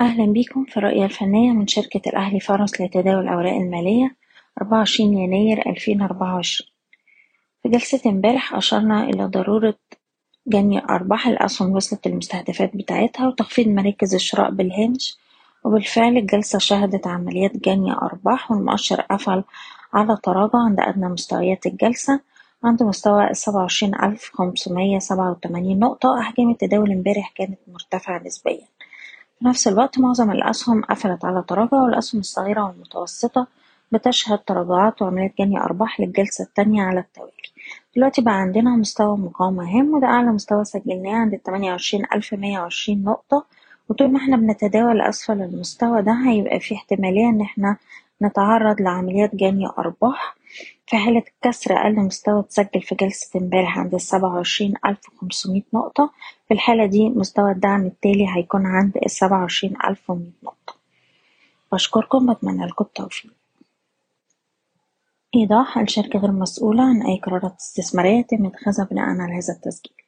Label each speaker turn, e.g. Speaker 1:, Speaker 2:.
Speaker 1: أهلا بيكم في الرؤية الفنية من شركة الأهلي فارس لتداول الأوراق المالية 24 يناير 2024 في جلسة امبارح أشرنا إلى ضرورة جني أرباح الأسهم وصلت للمستهدفات بتاعتها وتخفيض مراكز الشراء بالهامش وبالفعل الجلسة شهدت عمليات جني أرباح والمؤشر قفل على تراجع عند أدنى مستويات الجلسة عند مستوى السبعة وعشرين ألف خمسمية سبعة وتمانين نقطة. أحجام التداول امبارح كانت مرتفعة نسبيا. في نفس الوقت معظم الأسهم قفلت على تراجع والأسهم الصغيرة والمتوسطة بتشهد تراجعات وعمليات جني أرباح للجلسة التانية على التوالي. دلوقتي بقى عندنا مستوى مقاومة هام وده أعلى مستوى سجلناه عند التمانية وعشرين ألف مية وعشرين نقطة. وطول ما إحنا بنتداول أسفل المستوى ده هيبقى في احتمالية إن إحنا نتعرض لعمليات جني أرباح. في حالة كسر أقل مستوى اتسجل في جلسة امبارح عند السبعة وعشرين ألف وخمسمية نقطة؟ في الحالة دي مستوى الدعم التالي هيكون عند السبعة وعشرين ألف ومية نقطة. بشكركم بتمنى لكم التوفيق. إيضاح الشركة غير مسؤولة عن أي قرارات استثمارية يتم اتخاذها بناء على هذا التسجيل.